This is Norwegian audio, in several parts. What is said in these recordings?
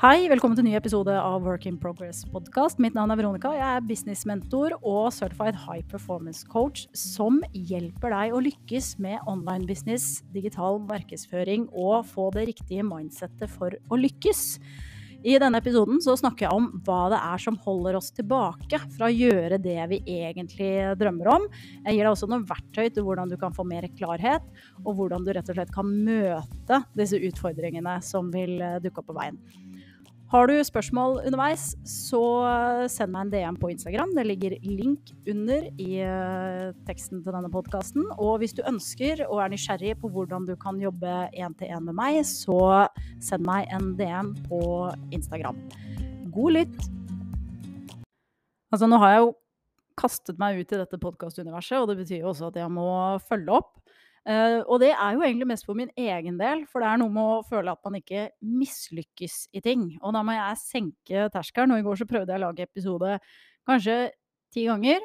Hei, velkommen til en ny episode av Work in Progress podkast. Mitt navn er Veronica. Jeg er businessmentor og certified high performance coach som hjelper deg å lykkes med online business, digital markedsføring og få det riktige mindsettet for å lykkes. I denne episoden så snakker jeg om hva det er som holder oss tilbake fra å gjøre det vi egentlig drømmer om. Jeg gir deg også noen verktøy til hvordan du kan få mer klarhet, og hvordan du rett og slett kan møte disse utfordringene som vil dukke opp på veien. Har du spørsmål underveis, så send meg en DM på Instagram. Det ligger link under i eh, teksten til denne podkasten. Og hvis du ønsker og er nysgjerrig på hvordan du kan jobbe én-til-én med meg, så send meg en DM på Instagram. God lytt! Altså, nå har jeg jo kastet meg ut i dette podkastuniverset, og det betyr jo også at jeg må følge opp. Uh, og det er jo egentlig mest for min egen del, for det er noe med å føle at man ikke mislykkes i ting. Og da må jeg senke terskelen. Og i går så prøvde jeg å lage episode kanskje ti ganger.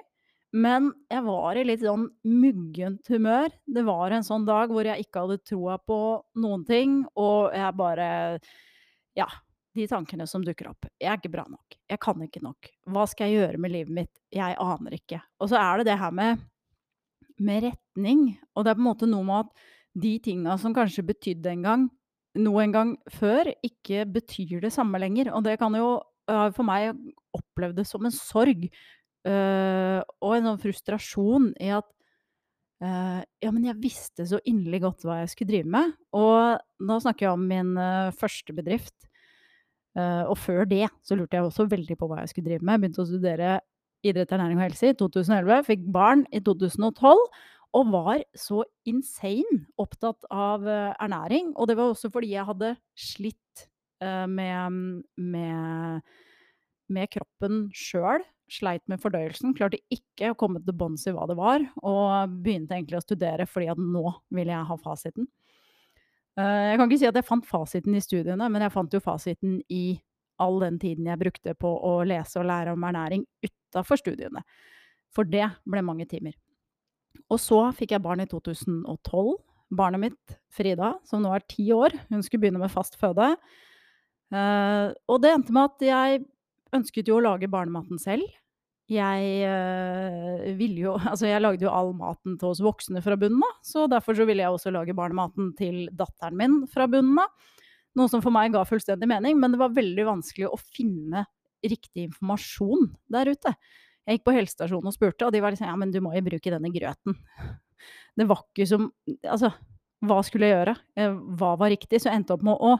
Men jeg var i litt sånn muggent humør. Det var en sånn dag hvor jeg ikke hadde troa på noen ting, og jeg bare Ja. De tankene som dukker opp. Jeg er ikke bra nok. Jeg kan ikke nok. Hva skal jeg gjøre med livet mitt? Jeg aner ikke. Og så er det det her med med retning. Og det er på en måte noe med at de tinga som kanskje betydde en gang, noe en gang før, ikke betyr det samme lenger. Og det kan jo for meg opplevd det som en sorg øh, og en sånn frustrasjon i at øh, ja, men jeg visste så inderlig godt hva jeg skulle drive med. Og nå snakker jeg om min øh, første bedrift. Og før det så lurte jeg også veldig på hva jeg skulle drive med. Jeg begynte å studere idrett, ernæring og helse i 2011, fikk barn i 2012. Og var så insane opptatt av uh, ernæring. Og det var også fordi jeg hadde slitt uh, med, med, med, kroppen sjøl. Sleit med fordøyelsen. Klarte ikke å komme til bunns i hva det var. Og begynte egentlig å studere fordi at nå ville jeg ha fasiten. Uh, jeg kan ikke si at jeg fant fasiten i studiene, men jeg fant jo fasiten i all den tiden jeg brukte på å lese og lære om ernæring utafor studiene. For det ble mange timer. Og så fikk jeg barn i 2012. Barnet mitt, Frida, som nå er ti år, hun skulle begynne med fast føde. Uh, og det endte med at jeg ønsket jo å lage barnematen selv. Jeg uh, ville jo Altså, jeg lagde jo all maten til oss voksne fra bunnen av, så derfor så ville jeg også lage barnematen til datteren min fra bunnen av. Noe som for meg ga fullstendig mening, men det var veldig vanskelig å finne riktig informasjon der ute. Jeg gikk på helsestasjonen og spurte, og de var liksom ja, men du må jo bruke denne grøten. Det var ikke som Altså, hva skulle jeg gjøre? Eh, hva var riktig? Så jeg endte opp med å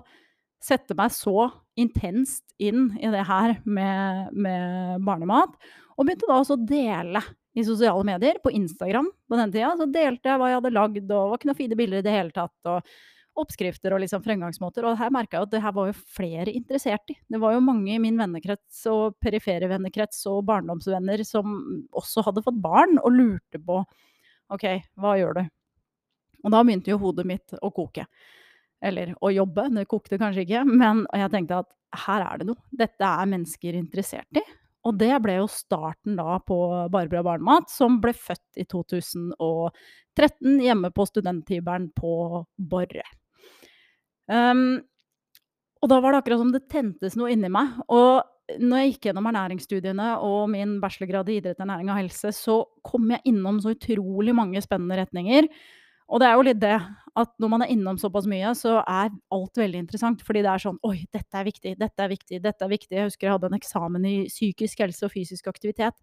sette meg så intenst inn i det her med, med barnemat, og begynte da også å dele i sosiale medier, på Instagram på den tida. Så delte jeg hva jeg hadde lagd, og det var ikke noen fine bilder i det hele tatt. og oppskrifter og liksom fremgangsmåter. Og her merka jeg at det her var jo flere interessert i. Det var jo mange i min vennekrets og perifere vennekrets og barndomsvenner som også hadde fått barn og lurte på OK, hva gjør du? Og da begynte jo hodet mitt å koke. Eller å jobbe, det kokte kanskje ikke, men jeg tenkte at her er det noe. Dette er mennesker interessert i. Og det ble jo starten da på Barbara Barnemat, som ble født i 2013 hjemme på studenthybelen på Borre. Um, og da var det akkurat som det tentes noe inni meg. Og når jeg gikk gjennom ernæringsstudiene og min bachelorgrad i idrett, ernæring og helse, så kom jeg innom så utrolig mange spennende retninger. Og det er jo litt det at når man er innom såpass mye, så er alt veldig interessant. Fordi det er sånn Oi, dette er viktig, dette er viktig, dette er viktig. Jeg husker jeg hadde en eksamen i psykisk helse og fysisk aktivitet.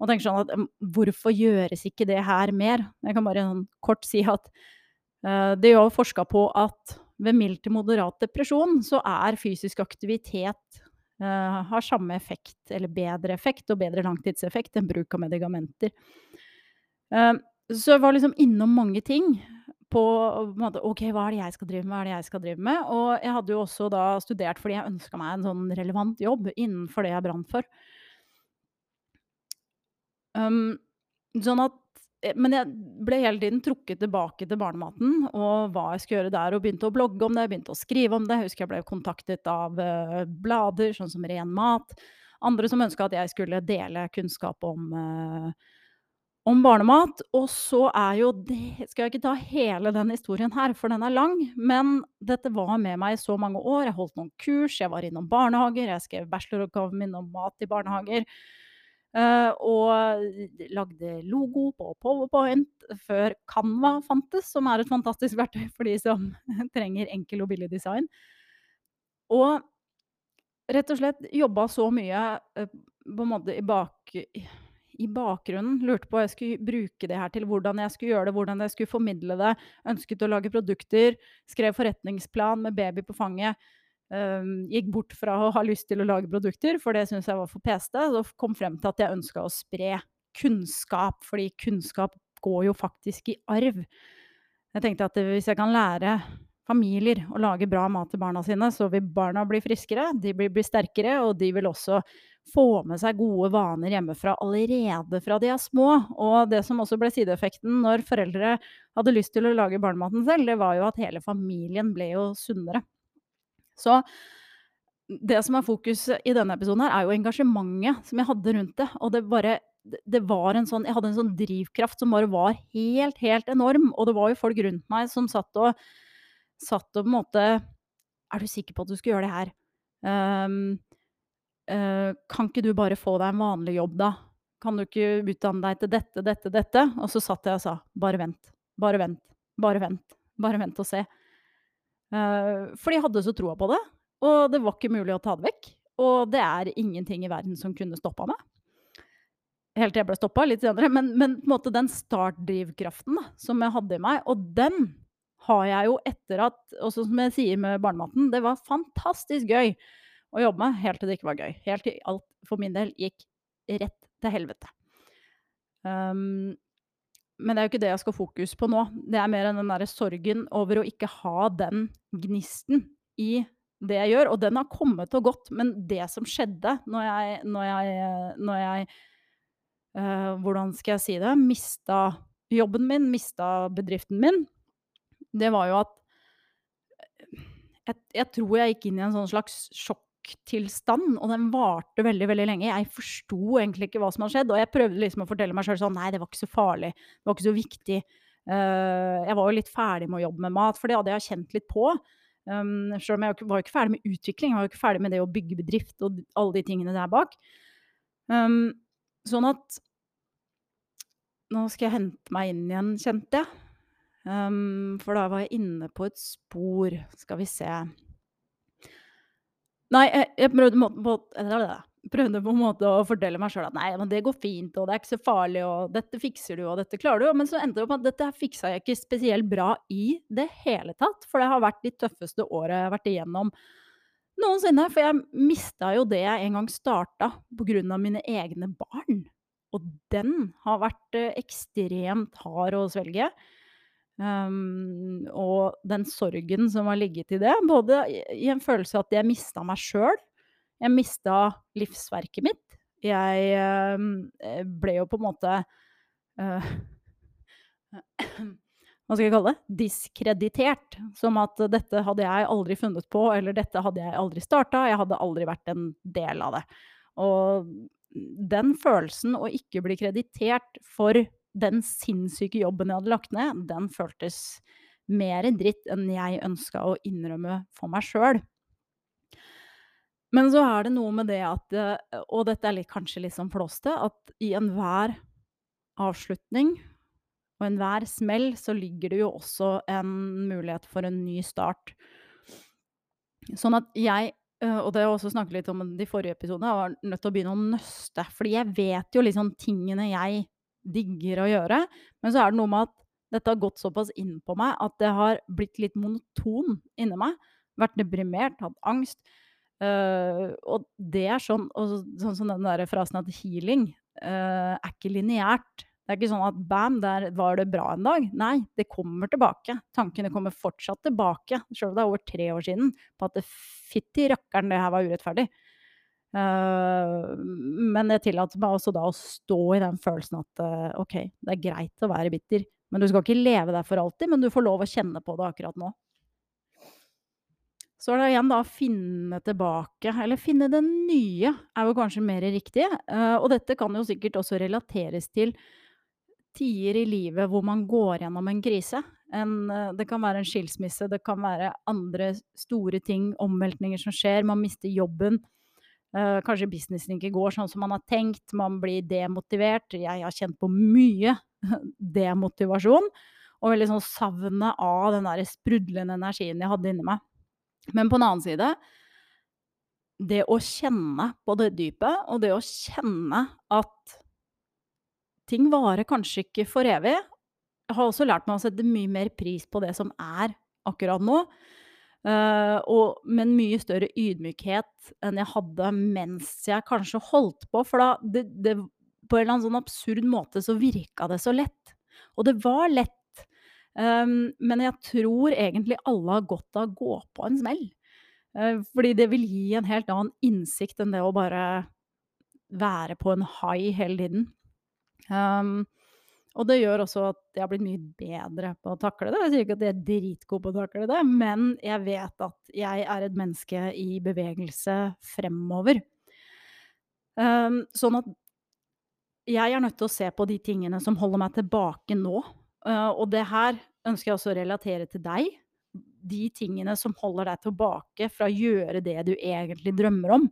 Og tenker sånn at hvorfor gjøres ikke det her mer? Jeg kan bare sånn kort si at uh, det er jo forska på at ved mild til moderat depresjon så er fysisk aktivitet uh, har samme effekt, eller bedre effekt, og bedre langtidseffekt enn bruk av medikamenter. Uh, så jeg var liksom innom mange ting på måte, OK, hva er det jeg skal drive med, hva er det jeg skal drive med? Og jeg hadde jo også da studert fordi jeg ønska meg en sånn relevant jobb innenfor det jeg brant for. Um, sånn at men jeg ble hele tiden trukket tilbake til barnematen og hva jeg skulle gjøre der. Og begynte å blogge om det, begynte å skrive om det. Jeg husker jeg ble kontaktet av uh, blader, sånn som Ren Mat. Andre som ønska at jeg skulle dele kunnskap om, uh, om barnemat. Og så er jo det Skal jeg ikke ta hele den historien her, for den er lang, men dette var med meg i så mange år. Jeg holdt noen kurs, jeg var innom barnehager, jeg skrev bacheloroppgaven min om mat i barnehager. Uh, og lagde logo på Powerpoint før Canva fantes, som er et fantastisk verktøy for de som trenger enkel og billig design. Og rett og slett jobba så mye uh, på en måte i bak i bakgrunnen. Lurte på hva jeg skulle bruke det her til, hvordan jeg skulle gjøre det, hvordan jeg skulle formidle det. Ønsket å lage produkter. Skrev forretningsplan med baby på fanget. Um, gikk bort fra å ha lyst til å lage produkter, for det syntes jeg var for peste. Og kom frem til at jeg ønska å spre kunnskap, fordi kunnskap går jo faktisk i arv. Jeg tenkte at hvis jeg kan lære familier å lage bra mat til barna sine, så vil barna bli friskere, de blir, blir sterkere, og de vil også få med seg gode vaner hjemmefra allerede fra de er små. Og det som også ble sideeffekten når foreldre hadde lyst til å lage barnematen selv, det var jo at hele familien ble jo sunnere. Så det som er fokus i denne episoden her, er jo engasjementet som jeg hadde rundt det. Og det bare det var en sånn Jeg hadde en sånn drivkraft som bare var helt, helt enorm. Og det var jo folk rundt meg som satt og satt og på en måte Er du sikker på at du skal gjøre det her? Um, uh, kan ikke du bare få deg en vanlig jobb, da? Kan du ikke utdanne deg til dette, dette, dette? Og så satt jeg og sa bare vent, bare vent, bare vent, bare vent og se. Uh, for de hadde så troa på det, og det var ikke mulig å ta det vekk. Og det er ingenting i verden som kunne stoppa meg. Helt til jeg ble stoppa litt senere. Men, men måte den startdrivkraften da, som jeg hadde i meg, og den har jeg jo etter at Og som jeg sier med barnematen, det var fantastisk gøy å jobbe med helt til det ikke var gøy. Helt til alt for min del gikk rett til helvete. Um, men det er jo ikke det jeg skal fokus på nå. Det er mer enn den derre sorgen over å ikke ha den gnisten i det jeg gjør. Og den har kommet og gått, men det som skjedde når jeg, når jeg, når jeg uh, Hvordan skal jeg si det? Mista jobben min, mista bedriften min det var jo at jeg, jeg, tror jeg gikk inn i en sånn slags sjokktilstand, og den varte veldig veldig lenge. Jeg forsto egentlig ikke hva som hadde skjedd, og jeg prøvde liksom å fortelle meg sjøl sånn Nei, det var ikke så farlig. Det var ikke så viktig. Uh, jeg var jo litt ferdig med å jobbe med mat, for det hadde jeg kjent litt på. Um, selv om jeg var jo ikke ferdig med utvikling, jeg var jo ikke ferdig med det å bygge bedrift og alle de tingene der bak. Um, sånn at Nå skal jeg hente meg inn igjen, kjente jeg. Um, for da var jeg inne på et spor. Skal vi se Nei, jeg, jeg prøvde, på, prøvde, på, en måte å fortelle meg sjøl at nei, men det går fint, og det er ikke så farlig, og dette fikser du, og dette klarer du. Men så endte det opp at dette fiksa jeg ikke spesielt bra i det hele tatt. For det har vært de tøffeste åra jeg har vært igjennom noensinne. For jeg mista jo det jeg en gang starta pga. mine egne barn. Og den har vært eh, ekstremt hard å svelge. Um, og den sorgen som har ligget i det. Både i en følelse av at jeg mista meg sjøl. Jeg mista livsverket mitt. Jeg um, ble jo på en måte uh, Hva skal jeg kalle det? Diskreditert. Som at dette hadde jeg aldri funnet på, eller dette hadde jeg aldri starta. Jeg hadde aldri vært en del av det. Og den følelsen å ikke bli kreditert for den sinnssyke jobben jeg hadde lagt ned, den føltes mer dritt enn jeg ønska å innrømme for meg sjøl. Men så er det noe med det at eh, Og dette er litt, kanskje litt sånn flåste, at i enhver avslutning og enhver smell så ligger det jo også en mulighet for en ny start. Sånn at jeg, eh, og det har jeg også snakket litt om i de forrige episodene, var nødt til å begynne å nøste. Fordi jeg vet jo liksom tingene jeg digger å gjøre. Men så er det noe med at dette har gått såpass inn på meg at det har blitt litt monoton inni meg. Vært deprimert, hatt angst. Uh, og det er sånn, og sånn som den der frasen at healing uh, er ikke lineært. Det er ikke sånn at bam, der var det bra en dag. Nei, det kommer tilbake. Tankene kommer fortsatt tilbake, sjøl om det er over tre år siden, på at fytti rakkeren, det her var urettferdig. Uh, men jeg tillater meg også da å stå i den følelsen at uh, OK, det er greit å være bitter, men du skal ikke leve der for alltid, men du får lov å kjenne på det akkurat nå. Så er det igjen da å finne tilbake, eller finne det nye, er jo kanskje mer riktig. Uh, og dette kan jo sikkert også relateres til tider i livet hvor man går gjennom en krise. En, eh, det kan være en skilsmisse, det kan være andre store ting, omveltninger som skjer. Man mister jobben. Uh, kanskje businessen ikke går sånn som man har tenkt. Man blir demotivert. Jeg har kjent på mye demotivasjon. Og veldig sånn savnet av den der sprudlende energien jeg hadde inni meg. Men på en annen side Det å kjenne på det dypet, og det å kjenne at ting varer kanskje ikke for evig. Har også lært meg å sette mye mer pris på det som er akkurat nå. Uh, og en mye større ydmykhet enn jeg hadde mens jeg kanskje holdt på. For da det, det, På en eller annen sånn absurd måte så virka det så lett. Og det var lett. Um, men jeg tror egentlig alle har godt av å gå på en smell. Uh, fordi det vil gi en helt annen innsikt enn det å bare være på en high hele tiden. Um, og det gjør også at jeg har blitt mye bedre på å takle det. Jeg sier ikke at jeg er dritgod på å takle det, men jeg vet at jeg er et menneske i bevegelse fremover. Um, sånn at jeg er nødt til å se på de tingene som holder meg tilbake nå. Uh, og det her ønsker jeg også å relatere til deg. De tingene som holder deg tilbake fra å gjøre det du egentlig drømmer om.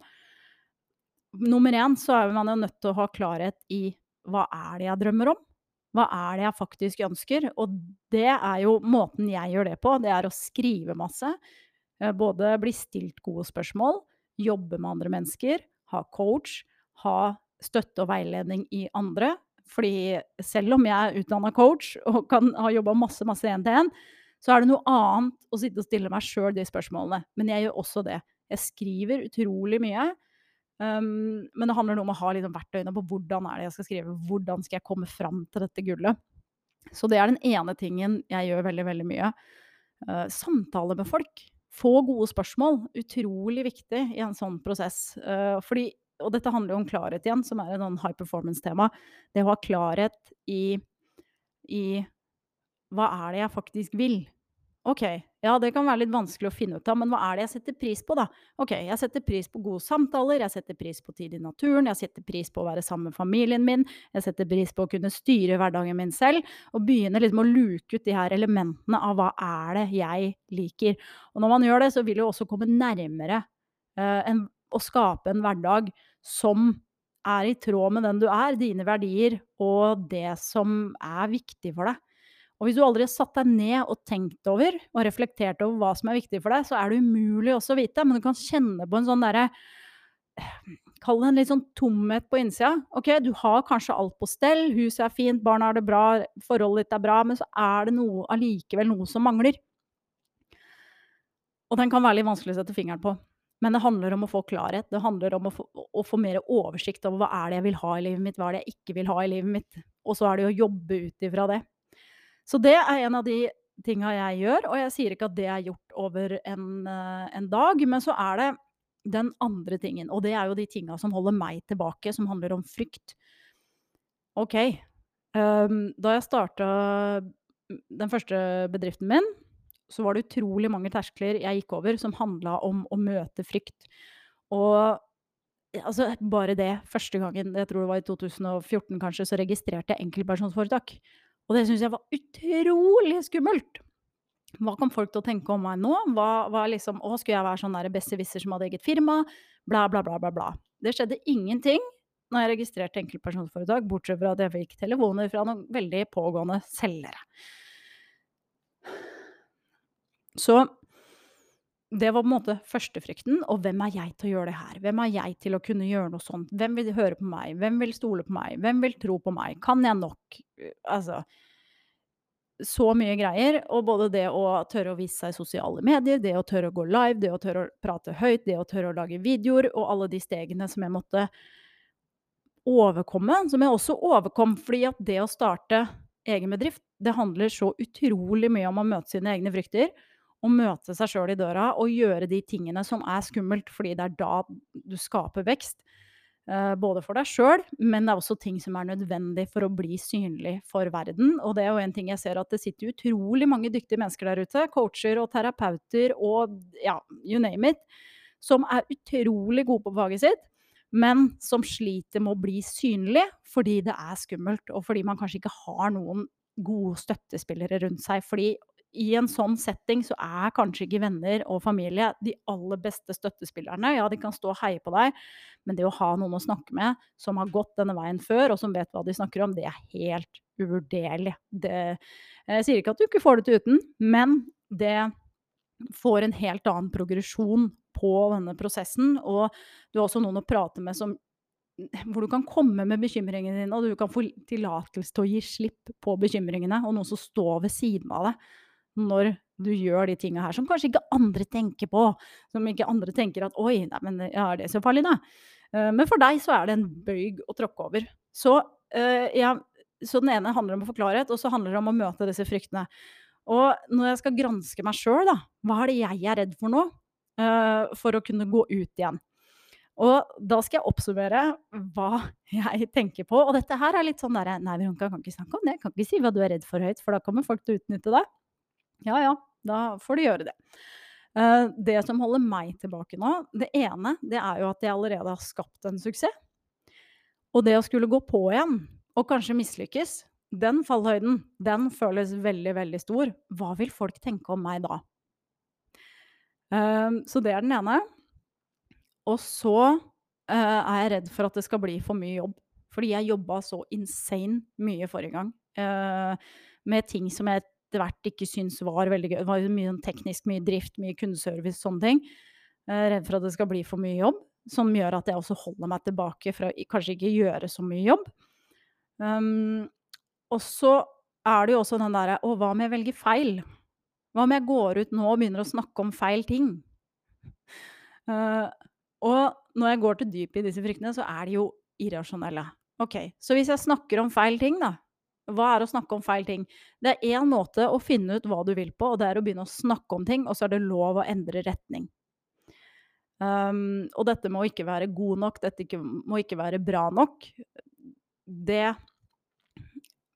Nummer én så er man jo nødt til å ha klarhet i hva er det jeg drømmer om? Hva er det jeg faktisk ønsker? Og det er jo måten jeg gjør det på, det er å skrive masse. Eh, både bli stilt gode spørsmål, jobbe med andre mennesker, ha coach, ha støtte og veiledning i andre. Fordi selv om jeg er utdanna coach og kan ha jobba masse, masse én-til-én, så er det noe annet å sitte og stille meg sjøl de spørsmålene. Men jeg gjør også det. Jeg skriver utrolig mye. Um, men det handler om å ha liksom verktøyene på hvordan er det jeg skal skrive. Hvordan skal jeg komme fram til dette gullet? Så det er den ene tingen jeg gjør veldig, veldig mye. Uh, samtale med folk. Få gode spørsmål. Utrolig viktig i en sånn prosess. Uh, fordi, og dette handler jo om klarhet igjen, som er et sånn high performance-tema. Det å ha klarhet i, i hva er det jeg faktisk vil? Ok, ja, det kan være litt vanskelig å finne ut av, men hva er det jeg setter pris på, da? Ok, jeg setter pris på gode samtaler, jeg setter pris på tid i naturen, jeg setter pris på å være sammen med familien min, jeg setter pris på å kunne styre hverdagen min selv, og begynne liksom å luke ut de her elementene av hva er det jeg liker. Og når man gjør det, så vil det også komme nærmere uh, en, å skape en hverdag som er i tråd med den du er, dine verdier og det som er viktig for deg. Og hvis du aldri har satt deg ned og tenkt over og reflektert over hva som er viktig for deg, så er det umulig også å vite, men du kan kjenne på en sånn derre Kall det en litt sånn tomhet på innsida. Ok, du har kanskje alt på stell, huset er fint, barna har det bra, forholdet ditt er bra, men så er det noe, allikevel noe som mangler. Og den kan være litt vanskelig å sette fingeren på. Men det handler om å få klarhet. Det handler om å få, å få mer oversikt over hva er det jeg vil ha i livet mitt, hva er det jeg ikke vil ha i livet mitt. Og så er det å jobbe ut ifra det. Så det er en av de tinga jeg gjør, og jeg sier ikke at det er gjort over en, eh, en dag, men så er det den andre tingen, og det er jo de tinga som holder meg tilbake, som handler om frykt. OK. Um, da jeg starta den første bedriften min, så var det utrolig mange terskler jeg gikk over som handla om å møte frykt. Og altså, bare det første gangen, jeg tror det var i 2014 kanskje, så registrerte jeg enkeltpersonsforetak. Og det syns jeg var utrolig skummelt. Hva kom folk til å tenke om meg nå? Hva, hva liksom, å, skulle jeg være sånn besserwisser som hadde eget firma? Bla, bla, bla, bla, bla. Det skjedde ingenting når jeg registrerte enkeltpersonforetak, bortsett fra at jeg fikk telefoner fra noen veldig pågående selgere. Så det var på en måte førstefrykten. Og hvem er jeg til å gjøre det her? Hvem er jeg til å kunne gjøre noe sånt? Hvem vil høre på meg? Hvem vil stole på meg? Hvem vil tro på meg? Kan jeg nok? Altså Så mye greier. Og både det å tørre å vise seg i sosiale medier, det å tørre å gå live, det å tørre å prate høyt, det å tørre å lage videoer, og alle de stegene som jeg måtte overkomme, som jeg også overkom. Fordi at det å starte egen bedrift, det handler så utrolig mye om å møte sine egne frykter å møte seg sjøl i døra og gjøre de tingene som er skummelt, fordi det er da du skaper vekst. Uh, både for deg sjøl, men det er også ting som er nødvendig for å bli synlig for verden. Og det er jo en ting jeg ser at det sitter utrolig mange dyktige mennesker der ute, coacher og terapeuter og ja, you name it, som er utrolig gode på faget sitt, men som sliter med å bli synlig fordi det er skummelt, og fordi man kanskje ikke har noen gode støttespillere rundt seg. Fordi i en sånn setting så er kanskje ikke venner og familie de aller beste støttespillerne. Ja, de kan stå og heie på deg, men det å ha noen å snakke med som har gått denne veien før, og som vet hva de snakker om, det er helt uvurderlig. Det, jeg sier ikke at du ikke får det til uten, men det får en helt annen progresjon på denne prosessen. Og du har også noen å prate med som hvor du kan komme med bekymringene dine, og du kan få tillatelse til å gi slipp på bekymringene, og noen som står ved siden av deg når du gjør de tinga her som kanskje ikke andre tenker på. Som ikke andre tenker at 'oi, nei, men er det så farlig', da? Uh, men for deg så er det en bøyg å tråkke over. Så, uh, ja, så den ene handler om å få klarhet, og så handler det om å møte disse fryktene. Og når jeg skal granske meg sjøl, da, hva er det jeg er redd for nå? Uh, for å kunne gå ut igjen. Og da skal jeg oppsummere hva jeg tenker på. Og dette her er litt sånn derre Nei, Veronica, kan ikke snakke om det. Jeg kan ikke si hva du er redd for høyt, for da kommer folk til å utnytte deg. Ja ja, da får du gjøre det. Uh, det som holder meg tilbake nå, det ene, det er jo at jeg allerede har skapt en suksess. Og det å skulle gå på igjen, og kanskje mislykkes, den fallhøyden, den føles veldig, veldig stor. Hva vil folk tenke om meg da? Uh, så det er den ene. Og så uh, er jeg redd for at det skal bli for mye jobb. Fordi jeg jobba så insane mye forrige gang. med ting som jeg etter hvert ikke syntes var veldig gøy. Det var mye sånn teknisk, mye drift, mye kundeservice, sånne ting. Jeg er redd for at det skal bli for mye jobb, som gjør at jeg også holder meg tilbake fra kanskje ikke gjøre så mye jobb. Um, og så er det jo også den derre Å, hva om jeg velger feil? Hva om jeg går ut nå og begynner å snakke om feil ting? Uh, og når jeg går til dypet i disse fryktene, så er de jo irrasjonelle. Ok, Så hvis jeg snakker om feil ting, da, hva er å snakke om feil ting? Det er én måte å finne ut hva du vil på, og det er å begynne å snakke om ting, og så er det lov å endre retning. Um, og dette må ikke være god nok, dette ikke, må ikke være bra nok. Det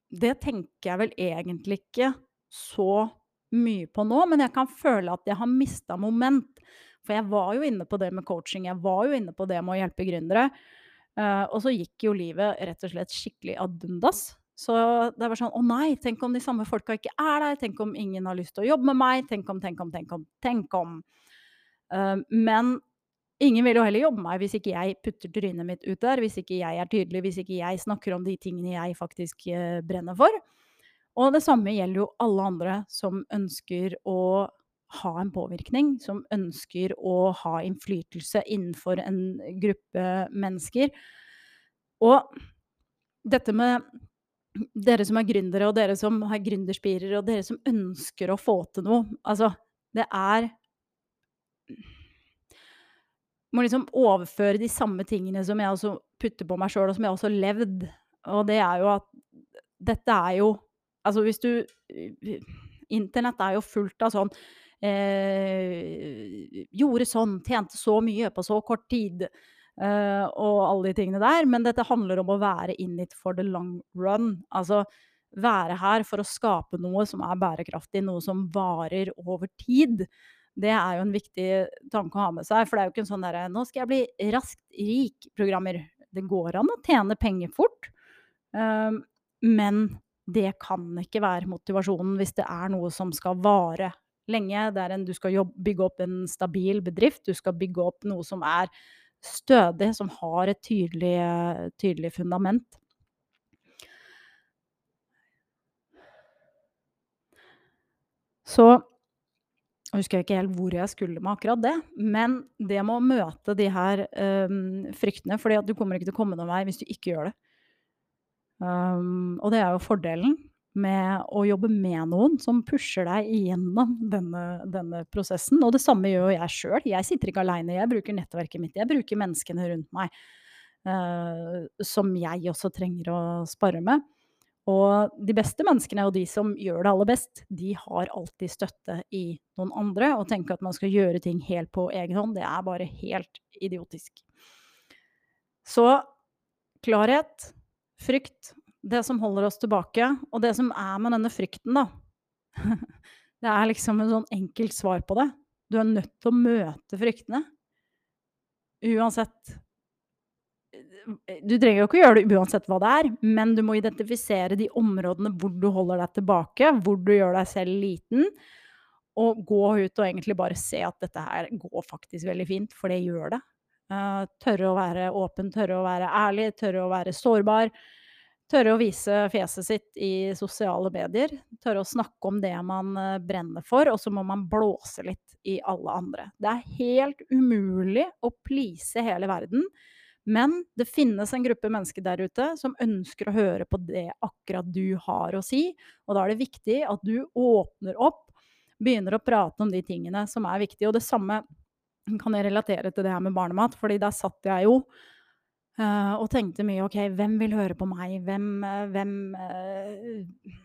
Det tenker jeg vel egentlig ikke så mye på nå, men jeg kan føle at jeg har mista moment. For jeg var jo inne på det med coaching, jeg var jo inne på det med å hjelpe gründere. Uh, og så gikk jo livet rett og slett skikkelig ad undas. Så det var sånn Å nei, tenk om de samme folka ikke er der? Tenk om ingen har lyst til å jobbe med meg? Tenk om, tenk om, tenk om, tenk om. Uh, men ingen vil jo heller jobbe med meg hvis ikke jeg putter trynet mitt ut der, hvis ikke jeg er tydelig, hvis ikke jeg snakker om de tingene jeg faktisk uh, brenner for. Og det samme gjelder jo alle andre som ønsker å ha en påvirkning, som ønsker å ha innflytelse innenfor en gruppe mennesker. Og dette med dere som er gründere, og dere som har gründerspirer, og dere som ønsker å få til noe. Altså, det er Må liksom overføre de samme tingene som jeg også putter på meg sjøl, og som jeg også har levd. Og det er jo at dette er jo Altså, hvis du Internett er jo fullt av sånn eh, Gjorde sånn, tjente så mye på så kort tid. Uh, og alle de tingene der. Men dette handler om å være in it for the long run. Altså være her for å skape noe som er bærekraftig, noe som varer over tid. Det er jo en viktig tanke å ha med seg. For det er jo ikke en sånn derre 'nå skal jeg bli raskt rik'-programmer. Det går an å tjene penger fort. Uh, men det kan ikke være motivasjonen hvis det er noe som skal vare lenge. Det er en, du skal jobbe, bygge opp en stabil bedrift. Du skal bygge opp noe som er stødig, som har et tydelig, tydelig fundament. Så jeg husker ikke helt hvor jeg skulle med akkurat det, men det med å møte de her um, fryktene fordi du kommer ikke til å komme noen vei hvis du ikke gjør det. Um, og det er jo fordelen med å jobbe med noen som pusher deg igjennom denne, denne prosessen. Og det samme gjør jeg sjøl. Jeg sitter ikke aleine. Jeg bruker nettverket mitt. Jeg bruker menneskene rundt meg uh, som jeg også trenger å spare med. Og de beste menneskene og de som gjør det aller best, de har alltid støtte i noen andre. Å tenke at man skal gjøre ting helt på egen hånd, det er bare helt idiotisk. Så klarhet, frykt det som holder oss tilbake, og det som er med denne frykten, da Det er liksom et sånn enkelt svar på det. Du er nødt til å møte fryktene. Uansett Du trenger jo ikke å gjøre det uansett hva det er, men du må identifisere de områdene hvor du holder deg tilbake, hvor du gjør deg selv liten, og gå ut og egentlig bare se at dette her går faktisk veldig fint, for det gjør det. Uh, tørre å være åpen, tørre å være ærlig, tørre å være sårbar. Tørre å vise fjeset sitt i sosiale medier. Tørre å snakke om det man uh, brenner for, og så må man blåse litt i alle andre. Det er helt umulig å please hele verden. Men det finnes en gruppe mennesker der ute som ønsker å høre på det akkurat du har å si. Og da er det viktig at du åpner opp, begynner å prate om de tingene som er viktige. Og det samme kan jeg relatere til det her med barnemat, fordi der satt jeg jo og tenkte mye OK, hvem vil høre på meg? Hvem, uh, hvem uh,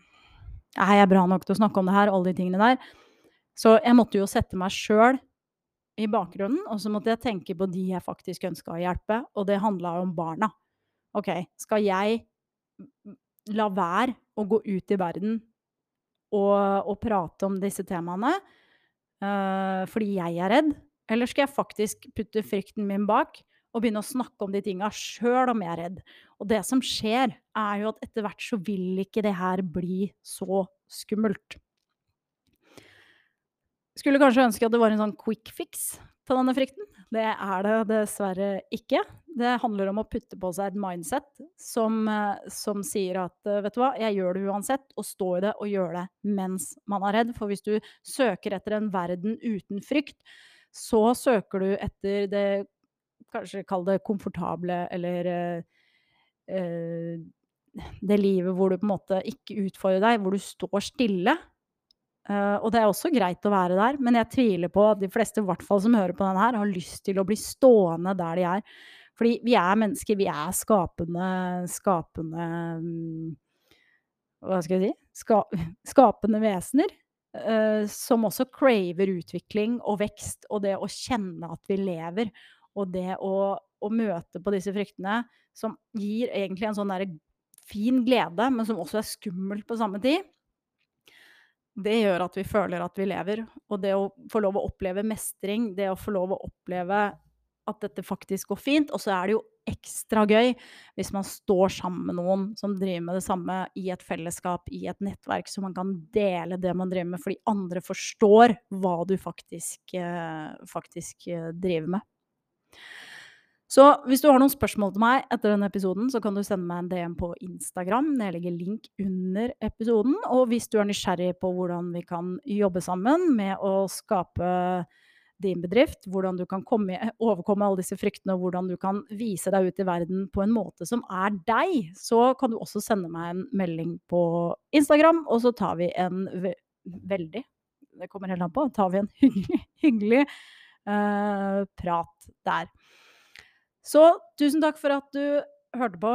Er jeg bra nok til å snakke om det her? Alle de tingene der. Så jeg måtte jo sette meg sjøl i bakgrunnen, og så måtte jeg tenke på de jeg faktisk ønska å hjelpe, og det handla om barna. OK, skal jeg la være å gå ut i verden og, og prate om disse temaene uh, fordi jeg er redd, eller skal jeg faktisk putte frykten min bak og begynne å snakke om de tinga sjøl om jeg er redd? Og det som skjer, er jo at etter hvert så vil ikke det her bli så skummelt. Skulle kanskje ønske at det var en sånn quick fix til denne frykten. Det er det dessverre ikke. Det handler om å putte på seg et mindset som, eh, som sier at eh, vet du hva, jeg gjør det uansett, og stå i det og gjør det mens man er redd. For hvis du søker etter en verden uten frykt, så søker du etter det Kanskje kall det komfortable eller uh, det livet hvor du på en måte ikke utfordrer deg, hvor du står stille Uh, og det er også greit å være der, men jeg tviler på at de fleste, hvert fall som hører på denne her, har lyst til å bli stående der de er. Fordi vi er mennesker, vi er skapende skapende um, Hva skal jeg si? Ska, skapende vesener. Uh, som også craver utvikling og vekst, og det å kjenne at vi lever. Og det å, å møte på disse fryktene som gir egentlig en sånn der fin glede, men som også er skummelt på samme tid det gjør at vi føler at vi lever. Og det å få lov å oppleve mestring, det å få lov å oppleve at dette faktisk går fint. Og så er det jo ekstra gøy hvis man står sammen med noen som driver med det samme i et fellesskap, i et nettverk, så man kan dele det man driver med, fordi andre forstår hva du faktisk, eh, faktisk eh, driver med. Så hvis du har noen spørsmål til meg etter denne episoden, så kan du sende meg en DM på Instagram. Jeg legger link under episoden. Og hvis du er nysgjerrig på hvordan vi kan jobbe sammen med å skape din bedrift, hvordan du kan komme, overkomme alle disse fryktene, og hvordan du kan vise deg ut i verden på en måte som er deg, så kan du også sende meg en melding på Instagram, og så tar vi en ve veldig Det kommer helt an på. Tar vi en hyggelig, hyggelig uh, prat der. Så tusen takk for at du hørte på.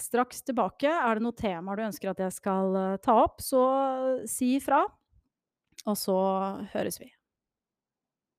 Straks tilbake. Er det noen temaer du ønsker at jeg skal eh, ta opp, så si ifra. Og så høres vi.